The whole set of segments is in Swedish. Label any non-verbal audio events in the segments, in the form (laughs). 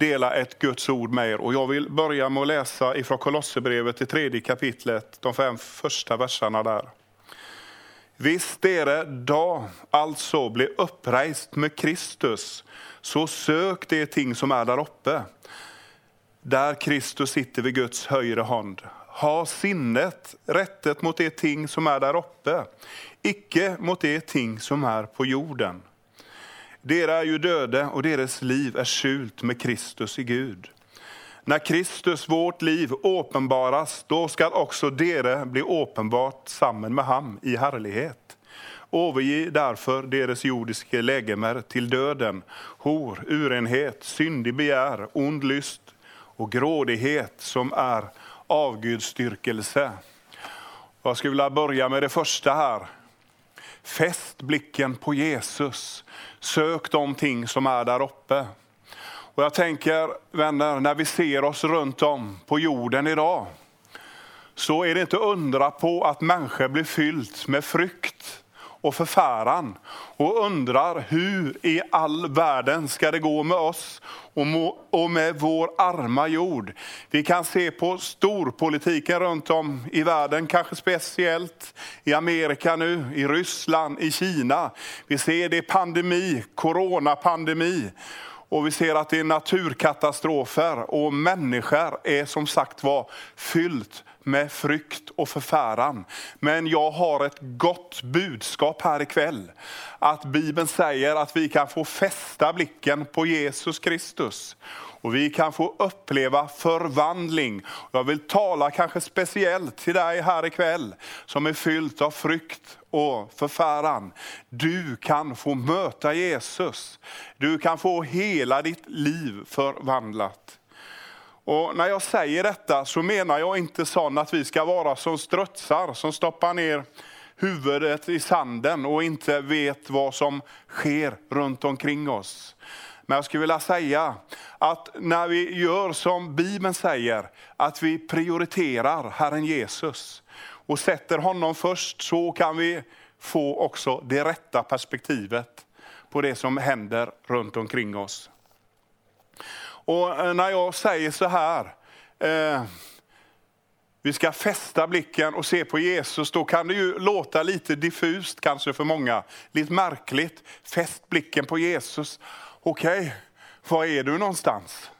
dela ett Guds ord med er. Och jag vill börja med att läsa ifrån Kolosserbrevet, i tredje kapitlet, de fem första verserna där. Visst dere då alltså bli upprejst med Kristus, så sök det ting som är där uppe, där Kristus sitter vid Guds högra hand. Ha sinnet rättet mot det ting som är där uppe, icke mot det ting som är på jorden. Dera är ju döde och deras liv är skjult med Kristus i Gud. När Kristus, vårt liv, åpenbaras, då skall också dere bli åpenbart samman med ham i härlighet. Överge därför deras jordiska lägemer till döden, hor, urenhet, syndig begär, ond lyst och grådighet som är avgudstyrkelse. Jag skulle vilja börja med det första här. Fäst blicken på Jesus. Sök de ting som är där uppe. Och jag tänker, vänner, när vi ser oss runt om på jorden idag, så är det inte undra på att människor blir fyllt med frykt och förfäran och undrar hur i all världen ska det gå med oss och med vår arma jord. Vi kan se på storpolitiken runt om i världen, kanske speciellt i Amerika nu, i Ryssland, i Kina. Vi ser det pandemi, coronapandemi. Och vi ser att det är naturkatastrofer och människor är som sagt var fyllt med frykt och förfäran. Men jag har ett gott budskap här ikväll. Att Bibeln säger att vi kan få fästa blicken på Jesus Kristus. Och vi kan få uppleva förvandling. Jag vill tala kanske speciellt till dig här ikväll som är fyllt av frykt och förfäran. Du kan få möta Jesus. Du kan få hela ditt liv förvandlat. Och när jag säger detta så menar jag inte sån att vi ska vara som strutsar som stoppar ner huvudet i sanden och inte vet vad som sker runt omkring oss. Men jag skulle vilja säga att när vi gör som Bibeln säger, att vi prioriterar Herren Jesus och sätter honom först, så kan vi få också det rätta perspektivet på det som händer runt omkring oss. Och eh, när jag säger så här, eh, vi ska fästa blicken och se på Jesus, då kan det ju låta lite diffust kanske för många, lite märkligt. Fäst blicken på Jesus. Okej, okay, var är du någonstans?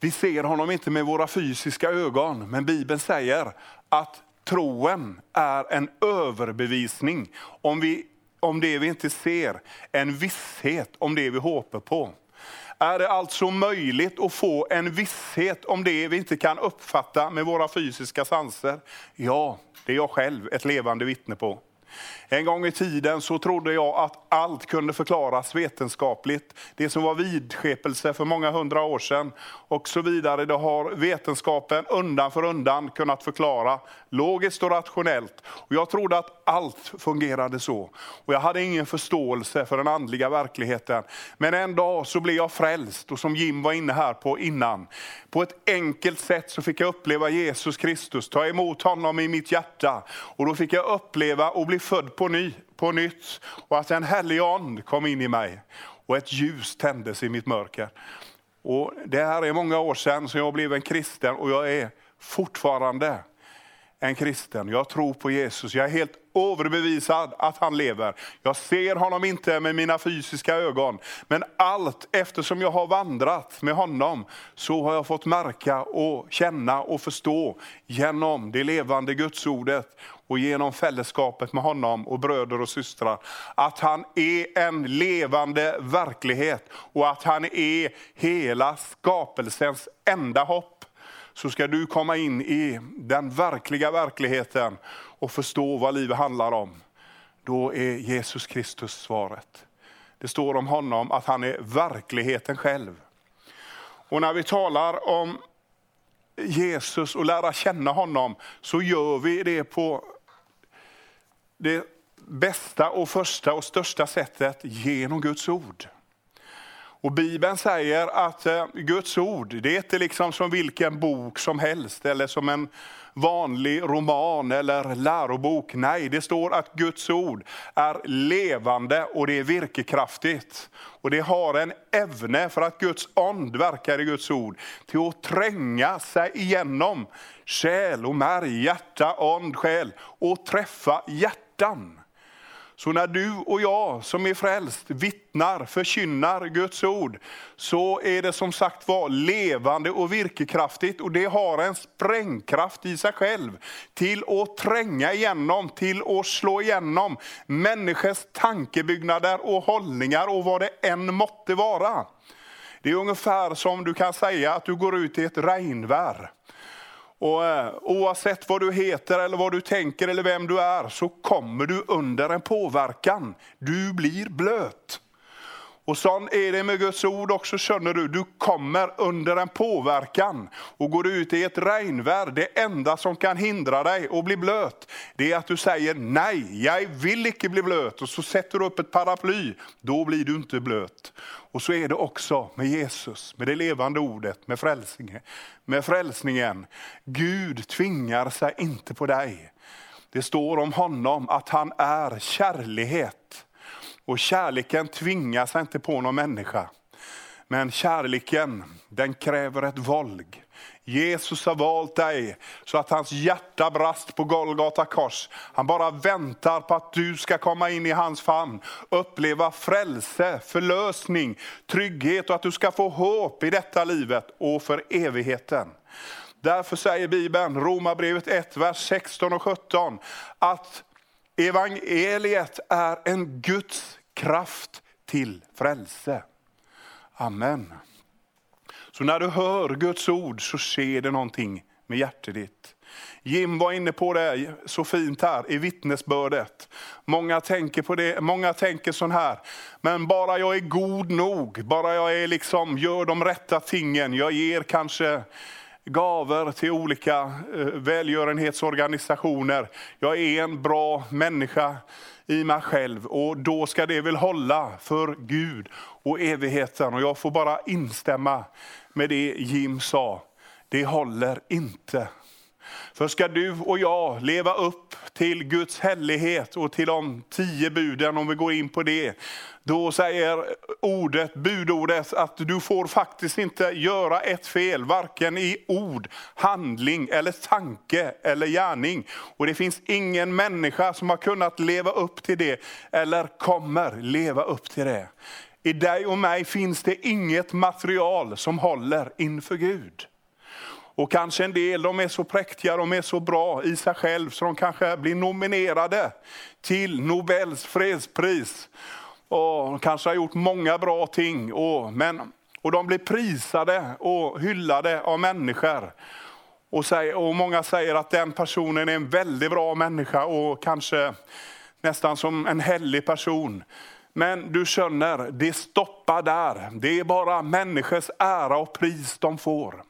Vi ser honom inte med våra fysiska ögon, men Bibeln säger att troen är en överbevisning. Om vi om det vi inte ser, en visshet om det vi hoppas på. Är det alltså möjligt att få en visshet om det vi inte kan uppfatta med våra fysiska sanser? Ja, det är jag själv ett levande vittne på. En gång i tiden så trodde jag att allt kunde förklaras vetenskapligt. Det som var vidskepelse för många hundra år sedan och så vidare, det har vetenskapen undan för undan kunnat förklara logiskt och rationellt. Och jag trodde att allt fungerade så. Och jag hade ingen förståelse för den andliga verkligheten. Men en dag så blev jag frälst och som Jim var inne här på innan, på ett enkelt sätt så fick jag uppleva Jesus Kristus, ta emot honom i mitt hjärta. Och då fick jag uppleva och bli född på, ny, på nytt och att en helig and kom in i mig och ett ljus tändes i mitt mörker. Och det här är många år sedan som jag blev en kristen och jag är fortfarande en kristen. Jag tror på Jesus. Jag är helt överbevisad att han lever. Jag ser honom inte med mina fysiska ögon, men allt eftersom jag har vandrat med honom, så har jag fått märka och känna och förstå genom det levande gudsordet och genom fällskapet med honom och bröder och systrar, att han är en levande verklighet och att han är hela skapelsens enda hopp så ska du komma in i den verkliga verkligheten och förstå vad livet handlar om. Då är Jesus Kristus svaret. Det står om honom att han är verkligheten själv. Och när vi talar om Jesus och lära känna honom så gör vi det på det bästa och första och största sättet genom Guds ord. Och Bibeln säger att eh, Guds ord, det är inte liksom som vilken bok som helst eller som en vanlig roman eller lärobok. Nej, det står att Guds ord är levande och det är virkekraftigt. Och det har en ävne för att Guds ond verkar i Guds ord till att tränga sig igenom själ och märg, hjärta, ond, själ och träffa hjärtan. Så när du och jag som är frälst vittnar, förkynnar Guds ord, så är det som sagt var levande och virkekraftigt och det har en sprängkraft i sig själv till att tränga igenom, till att slå igenom människors tankebyggnader och hållningar och vad det än måtte vara. Det är ungefär som du kan säga att du går ut i ett regnvär. Och eh, oavsett vad du heter, eller vad du tänker eller vem du är, så kommer du under en påverkan. Du blir blöt. Och så är det med Guds ord också, känner du. Du kommer under en påverkan och går du ut i ett regnvärd, Det enda som kan hindra dig att bli blöt, det är att du säger nej, jag vill inte bli blöt. Och så sätter du upp ett paraply, då blir du inte blöt. Och så är det också med Jesus, med det levande ordet, med frälsningen. Med frälsningen. Gud tvingar sig inte på dig. Det står om honom att han är kärlighet. Och kärleken tvingar sig inte på någon människa. Men kärleken, den kräver ett våld. Jesus har valt dig så att hans hjärta brast på Golgata kors. Han bara väntar på att du ska komma in i hans famn, uppleva frälse, förlösning, trygghet och att du ska få hopp i detta livet och för evigheten. Därför säger Bibeln, Romarbrevet 1, vers 16 och 17, att evangeliet är en Guds kraft till frälse. Amen. Så när du hör Guds ord så sker det någonting med hjärtat ditt. Jim var inne på det så fint här i vittnesbördet. Många tänker på det, många tänker så här, men bara jag är god nog, bara jag är liksom, gör de rätta tingen, jag ger kanske gaver till olika eh, välgörenhetsorganisationer. Jag är en bra människa i mig själv och då ska det väl hålla för Gud och evigheten. Och jag får bara instämma med det Jim sa. Det håller inte. För ska du och jag leva upp till Guds hellighet och till de tio buden, om vi går in på det, då säger ordet, budordet att du får faktiskt inte göra ett fel, varken i ord, handling, eller tanke eller gärning. Och det finns ingen människa som har kunnat leva upp till det, eller kommer leva upp till det. I dig och mig finns det inget material som håller inför Gud. Och kanske en del de är så präktiga, de är så bra i sig själv så de kanske blir nominerade till Nobels fredspris. Och de kanske har gjort många bra ting, och, men, och de blir prisade och hyllade av människor. Och, säger, och många säger att den personen är en väldigt bra människa och kanske nästan som en helig person. Men du känner, det stoppar där. Det är bara människors ära och pris de får.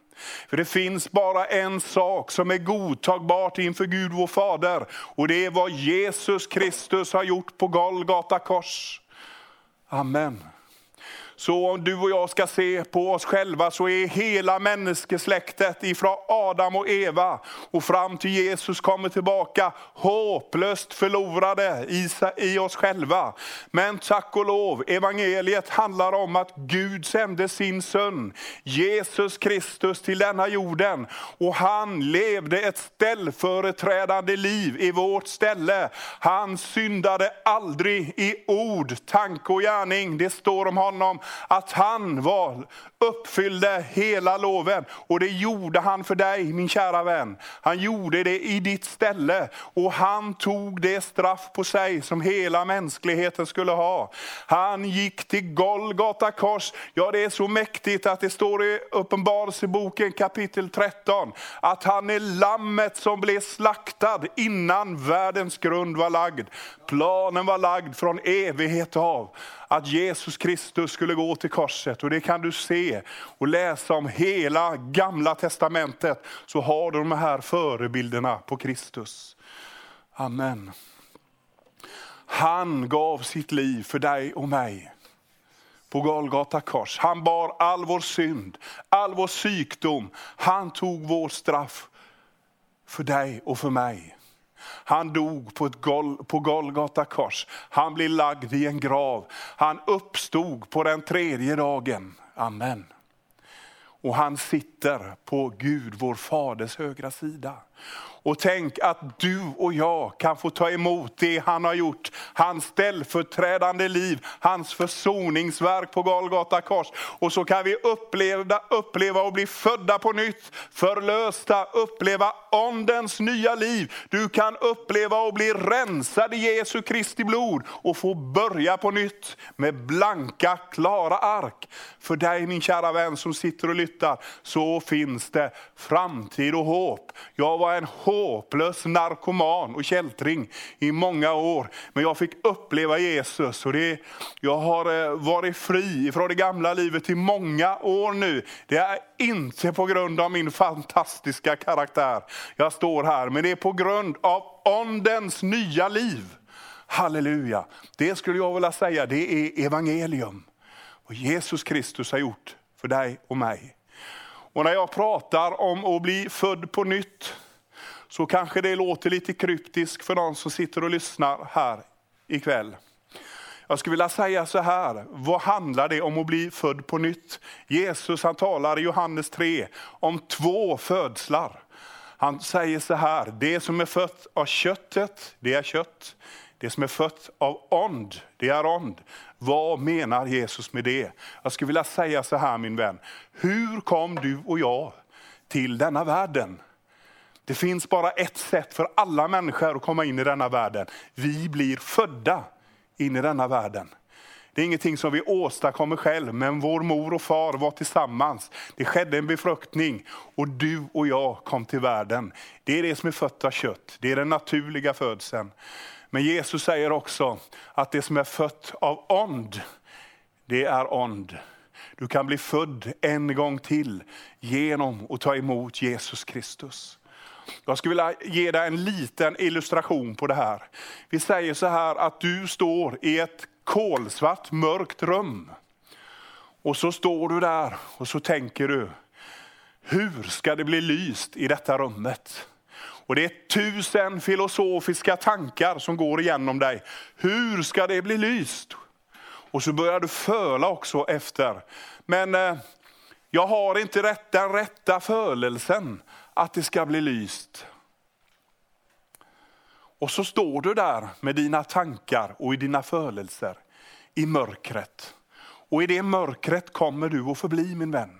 För det finns bara en sak som är godtagbart inför Gud vår Fader. Och det är vad Jesus Kristus har gjort på Golgata kors. Amen. Så om du och jag ska se på oss själva så är hela människosläktet ifrån Adam och Eva och fram till Jesus kommer tillbaka hopplöst förlorade i, i oss själva. Men tack och lov, evangeliet handlar om att Gud sände sin son Jesus Kristus till denna jorden och han levde ett ställföreträdande liv i vårt ställe. Han syndade aldrig i ord, tanke och gärning. Det står om honom att han var, uppfyllde hela loven. Och det gjorde han för dig min kära vän. Han gjorde det i ditt ställe. Och han tog det straff på sig som hela mänskligheten skulle ha. Han gick till Golgata kors. Ja det är så mäktigt att det står i Uppenbarelseboken kapitel 13. Att han är lammet som blev slaktad innan världens grund var lagd. Planen var lagd från evighet av att Jesus Kristus skulle gå till korset. Och det kan du se och läsa om hela gamla testamentet. Så har du de här förebilderna på Kristus. Amen. Han gav sitt liv för dig och mig på Golgata kors. Han bar all vår synd, all vår sjukdom. Han tog vår straff för dig och för mig. Han dog på, ett gol, på Golgata kors. Han blev lagd i en grav. Han uppstod på den tredje dagen. Amen. Och han sitter på Gud, vår faders högra sida. Och tänk att du och jag kan få ta emot det han har gjort. Hans ställföreträdande liv, hans försoningsverk på Golgata kors. Och så kan vi uppleva, uppleva och bli födda på nytt, förlösta, uppleva ondens nya liv. Du kan uppleva och bli rensad i Jesu Kristi blod och få börja på nytt med blanka, klara ark. För dig min kära vän som sitter och lyssnar, så finns det framtid och hopp. Jag var en hopplös narkoman och kältring i många år. Men jag fick uppleva Jesus och det, jag har eh, varit fri från det gamla livet i många år nu. Det är inte på grund av min fantastiska karaktär jag står här, men det är på grund av ondens nya liv. Halleluja. Det skulle jag vilja säga, det är evangelium. Vad Jesus Kristus har gjort för dig och mig. Och när jag pratar om att bli född på nytt, så kanske det låter lite kryptiskt för de som sitter och lyssnar här ikväll. Jag skulle vilja säga så här, vad handlar det om att bli född på nytt? Jesus han talar i Johannes 3 om två födslar. Han säger så här, det som är fött av köttet, det är kött. Det som är fött av ond, det är ond. Vad menar Jesus med det? Jag skulle vilja säga så här min vän, hur kom du och jag till denna världen? Det finns bara ett sätt för alla människor att komma in i denna världen. Vi blir födda in i denna världen. Det är ingenting som vi åstadkommer själv, men vår mor och far var tillsammans. Det skedde en befruktning och du och jag kom till världen. Det är det som är fött av kött, det är den naturliga födseln. Men Jesus säger också att det som är fött av ond, det är ond. Du kan bli född en gång till genom att ta emot Jesus Kristus. Jag skulle vilja ge dig en liten illustration på det här. Vi säger så här att du står i ett kolsvart mörkt rum. Och så står du där och så tänker du, hur ska det bli lyst i detta rummet? Och det är tusen filosofiska tankar som går igenom dig. Hur ska det bli lyst? Och så börjar du föla också efter. Men eh, jag har inte rätt, den rätta förelsen att det ska bli lyst. Och så står du där med dina tankar och i dina födelser i mörkret. Och i det mörkret kommer du att förbli min vän.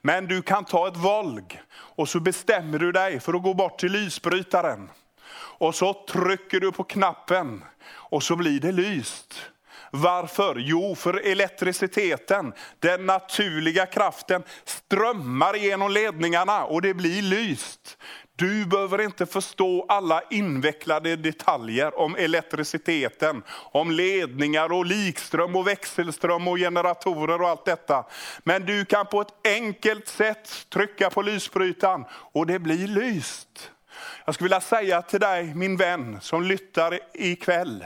Men du kan ta ett valg och så bestämmer du dig för att gå bort till lysbrytaren. Och så trycker du på knappen och så blir det lyst. Varför? Jo, för elektriciteten, den naturliga kraften, strömmar genom ledningarna och det blir lyst. Du behöver inte förstå alla invecklade detaljer om elektriciteten, om ledningar och likström och växelström och generatorer och allt detta. Men du kan på ett enkelt sätt trycka på lysbrytaren och det blir lyst. Jag skulle vilja säga till dig min vän som lyssnar ikväll.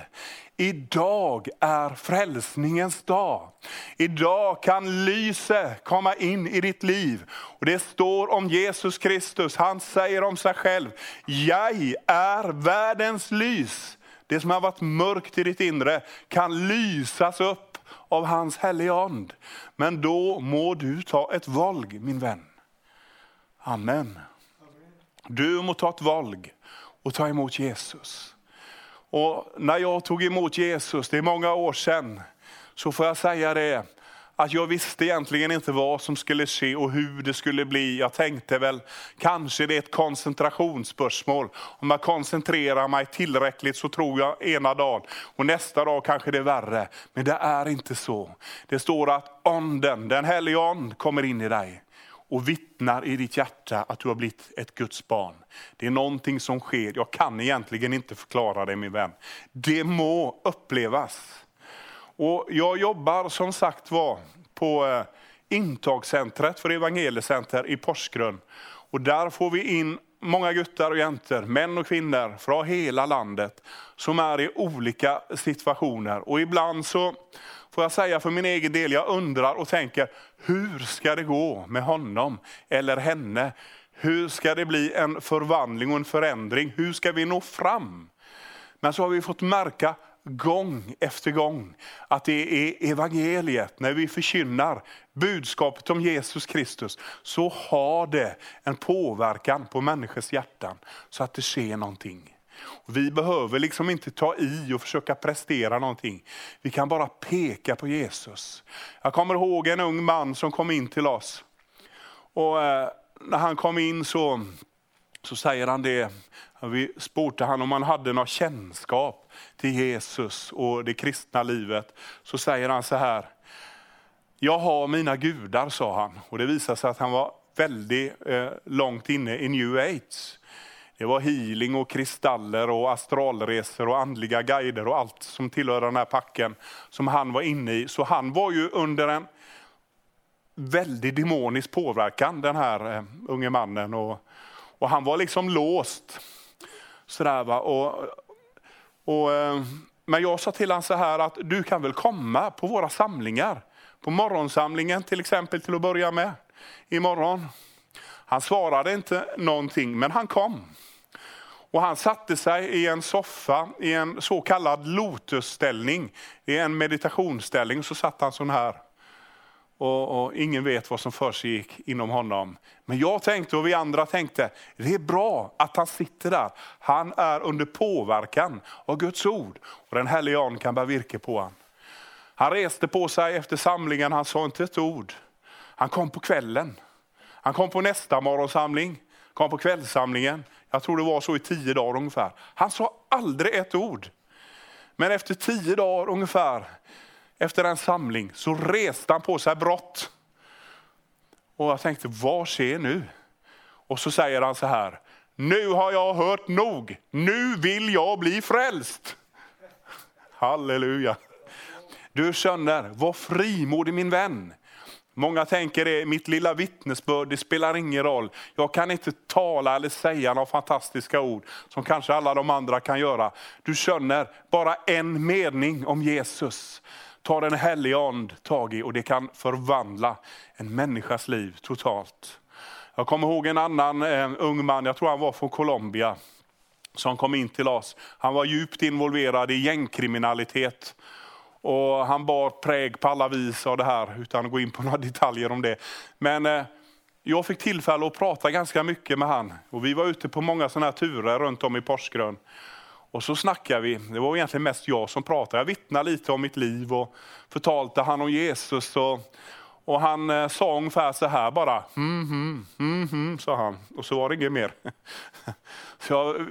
Idag är frälsningens dag. Idag kan lyset komma in i ditt liv. Och Det står om Jesus Kristus, han säger om sig själv, jag är världens lys. Det som har varit mörkt i ditt inre kan lysas upp av hans heliga and. Men då må du ta ett valg min vän. Amen. Du må ta ett valg och ta emot Jesus. Och när jag tog emot Jesus, det är många år sedan, så får jag säga det, att jag visste egentligen inte vad som skulle ske och hur det skulle bli. Jag tänkte väl, kanske det är ett koncentrationsspörsmål. Om jag koncentrerar mig tillräckligt så tror jag ena dagen, och nästa dag kanske det är värre. Men det är inte så. Det står att onden, den helige ond kommer in i dig och vittnar i ditt hjärta att du har blivit ett Guds barn. Det är någonting som sker, jag kan egentligen inte förklara det min vän. Det må upplevas. Och jag jobbar som sagt var på eh, intagscentret för evangeliecenter i Porsgrunn. Och där får vi in många guttar och jäntor, män och kvinnor från hela landet som är i olika situationer. Och ibland så får jag säga för min egen del, jag undrar och tänker, hur ska det gå med honom eller henne? Hur ska det bli en förvandling och en förändring? Hur ska vi nå fram? Men så har vi fått märka gång efter gång att det är evangeliet, när vi förkynnar budskapet om Jesus Kristus, så har det en påverkan på människors hjärtan så att det sker någonting. Vi behöver liksom inte ta i och försöka prestera någonting. Vi kan bara peka på Jesus. Jag kommer ihåg en ung man som kom in till oss. Och eh, när han kom in så, så säger han det, vi spurte han om han hade någon kännskap till Jesus och det kristna livet. Så säger han så här, jag har mina gudar, sa han. Och det visade sig att han var väldigt eh, långt inne i new age. Det var healing och kristaller och astralresor och andliga guider och allt som tillhörde den här packen som han var inne i. Så han var ju under en väldig demonisk påverkan, den här eh, unge mannen. Och, och han var liksom låst. Sådär, va? Och, och, eh, men jag sa till honom så här att du kan väl komma på våra samlingar. På morgonsamlingen till exempel till att börja med, imorgon. Han svarade inte någonting, men han kom. Och han satte sig i en soffa i en så kallad lotusställning, i en meditationsställning. Så satt han sån här. Och, och, ingen vet vad som försiggick inom honom. Men jag tänkte och vi andra tänkte, det är bra att han sitter där. Han är under påverkan av Guds ord. Och den helige Ande kan bära virke på honom. Han reste på sig efter samlingen, han sa inte ett ord. Han kom på kvällen. Han kom på nästa morgonsamling, kom på kvällssamlingen. Jag tror det var så i tio dagar ungefär. Han sa aldrig ett ord. Men efter tio dagar ungefär, efter en samling, så reste han på sig brott. Och jag tänkte, vad sker nu? Och så säger han så här, nu har jag hört nog, nu vill jag bli frälst. Halleluja. Du känner, var frimodig min vän. Många tänker det, mitt lilla vittnesbörd, det spelar ingen roll. Jag kan inte tala eller säga några fantastiska ord som kanske alla de andra kan göra. Du känner, bara en mening om Jesus tar en helig ande tag i och det kan förvandla en människas liv totalt. Jag kommer ihåg en annan en ung man, jag tror han var från Colombia, som kom in till oss. Han var djupt involverad i gängkriminalitet och han bar präg på alla vis av det här, utan att gå in på (laughs) några detaljer om det. Men eh, jag fick tillfälle att prata ganska mycket med han. Och vi var ute på många sådana här turer runt om i Porsgrön. Och så snackade vi, det var egentligen mest jag som pratade. Jag vittnade lite om mitt liv och förtalte han om Jesus. Och, och han eh, sa ungefär så här bara, mm, mm, mm, mm, sa han. Och så var det inget mer. (laughs) så jag eh,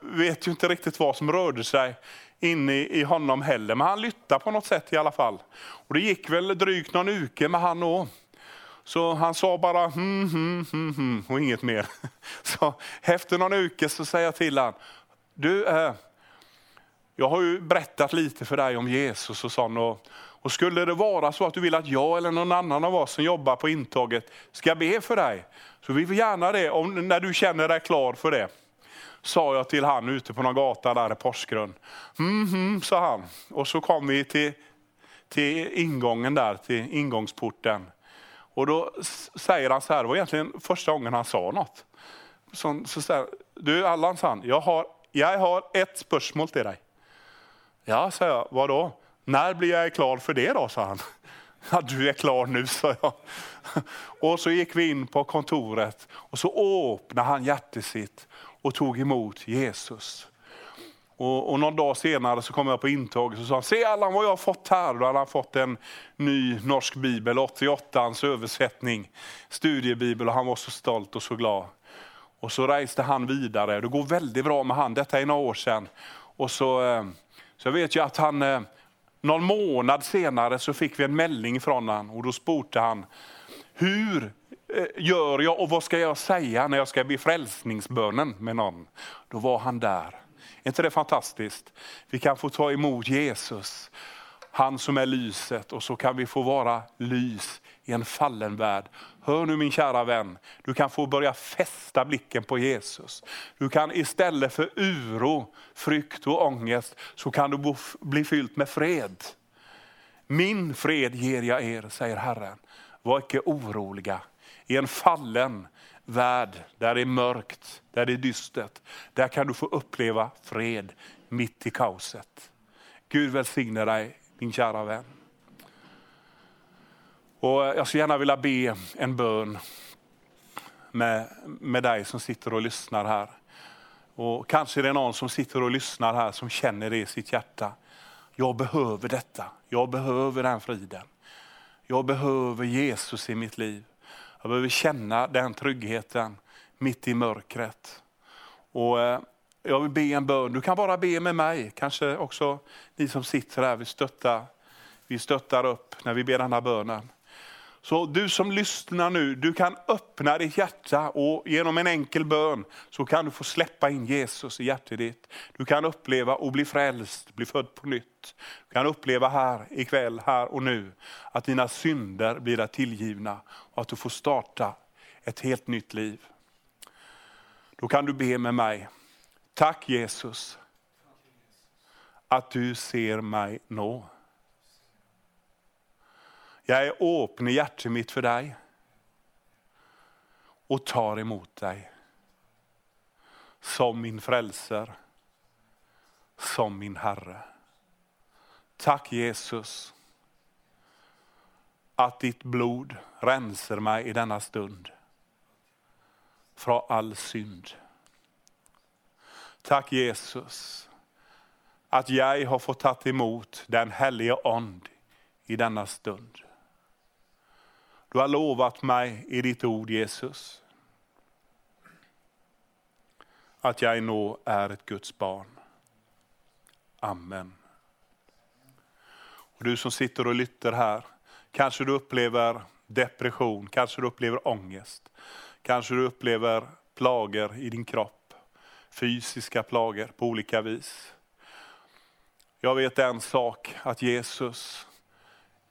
vet ju inte riktigt vad som rörde sig inne i honom heller. Men han lyttade på något sätt i alla fall. Och det gick väl drygt någon uke med han också. Så han sa bara hm, hm, hm, hm och inget mer. (laughs) Så efter någon uke så säger jag till honom, du, eh, jag har ju berättat lite för dig om Jesus och sånt. Och, och skulle det vara så att du vill att jag eller någon annan av oss som jobbar på intaget ska be för dig, så vi vill gärna det om, när du känner dig klar för det sa jag till han ute på någon gata där i Porsgrunn. Mhm, mm, sa han. Och så kom vi till, till ingången där, till ingångsporten. Och då säger han så här, det var egentligen första gången han sa något. Så, så säger du Allan, sa han, jag har, jag har ett spörsmål till dig. Ja, sa jag, vadå? När blir jag klar för det då, sa han. (laughs) Ja, du är klar nu, sa jag. (laughs) Och så gick vi in på kontoret och så öppnade han hjärtat sitt och tog emot Jesus. Och, och någon dag senare så kom jag på intaget och sa, se Allan vad jag har fått här. Då hade han fått en ny norsk bibel, 88-ans översättning, studiebibel och han var så stolt och så glad. Och så reste han vidare, det går väldigt bra med han, detta är några år sedan. Och så, eh, så jag vet ju att han, eh, någon månad senare så fick vi en melding från honom och då spurte han, hur Eh, gör jag och vad ska jag säga när jag ska be frälsningsbönen med någon? Då var han där. Är inte det fantastiskt? Vi kan få ta emot Jesus. Han som är lyset och så kan vi få vara lys i en fallen värld. Hör nu min kära vän, du kan få börja fästa blicken på Jesus. Du kan istället för uro, frykt och ångest så kan du bli fylld med fred. Min fred ger jag er, säger Herren. Var icke oroliga. I en fallen värld där det är mörkt, där det är dystert, där kan du få uppleva fred mitt i kaoset. Gud välsigne dig, min kära vän. Och jag skulle gärna vilja be en bön med, med dig som sitter och lyssnar här. Och kanske det är någon som sitter och lyssnar här som känner det i sitt hjärta. Jag behöver detta. Jag behöver den friden. Jag behöver Jesus i mitt liv. Jag behöver känna den tryggheten mitt i mörkret. Och eh, jag vill be en bön. Du kan bara be med mig. Kanske också ni som sitter här vill stötta, vi stöttar upp när vi ber den här bönen. Så du som lyssnar nu, du kan öppna ditt hjärta och genom en enkel bön så kan du få släppa in Jesus i hjärtat ditt. Du kan uppleva och bli frälst, bli född på nytt. Du kan uppleva här ikväll, här och nu, att dina synder blir dig tillgivna och att du får starta ett helt nytt liv. Då kan du be med mig. Tack Jesus att du ser mig nå. Jag är öppen i hjärtat mitt för dig och tar emot dig som min frälsare, som min Herre. Tack Jesus att ditt blod rensar mig i denna stund från all synd. Tack Jesus att jag har fått ta emot den helige Ande i denna stund. Du har lovat mig i ditt ord Jesus att jag nå är ett Guds barn. Amen. Och du som sitter och lytter här, kanske du upplever depression, kanske du upplever ångest, kanske du upplever plagor i din kropp, fysiska plagor på olika vis. Jag vet en sak, att Jesus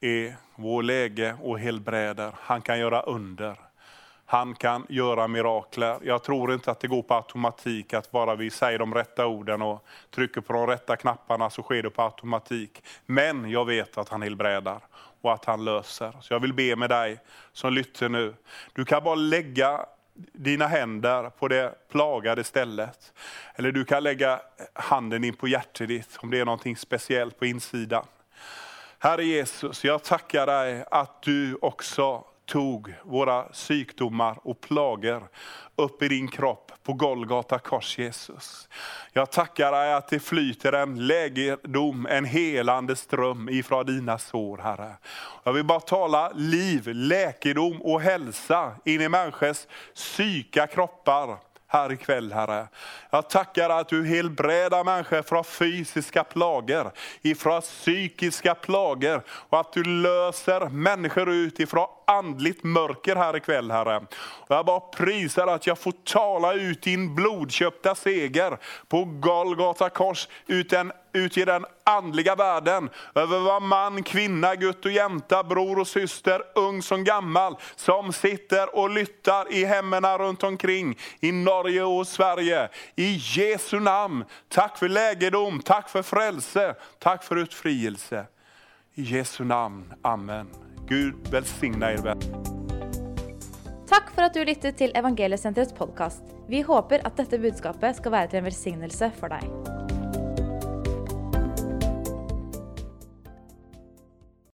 är vår läge och helbräder. Han kan göra under. Han kan göra mirakler. Jag tror inte att det går på automatik, att bara vi säger de rätta orden och trycker på de rätta knapparna så sker det på automatik. Men jag vet att han helbrädar och att han löser. Så jag vill be med dig som lyssnar nu. Du kan bara lägga dina händer på det plagade stället. Eller du kan lägga handen in på hjärtat ditt om det är något speciellt på insidan. Herre Jesus, jag tackar dig att du också tog våra sjukdomar och plagor upp i din kropp på Golgata kors Jesus. Jag tackar dig att det flyter en läkedom, en helande ström ifrån dina sår Herre. Jag vill bara tala liv, läkedom och hälsa in i människors psyka kroppar här ikväll Herre. Jag tackar att du helbrädar människor från fysiska plagor, ifrån psykiska plagor och att du löser människor ut ifrån andligt mörker här ikväll Herre. Och jag bara prisar att jag får tala ut din blodköpta seger på Golgata kors, ut, en, ut i den andliga världen. Över vad man, kvinna, gutt och jänta, bror och syster, ung som gammal, som sitter och lyttar i hemmen runt omkring i Norge och Sverige. I Jesu namn, tack för lägedom, tack för frälse, tack för utfrielse. I Jesu namn, Amen. Gud välsigna er vän. Tack för att du lyssnade till Evangeliecentrets podcast. Vi hoppas att detta budskap ska vara till en välsignelse för dig.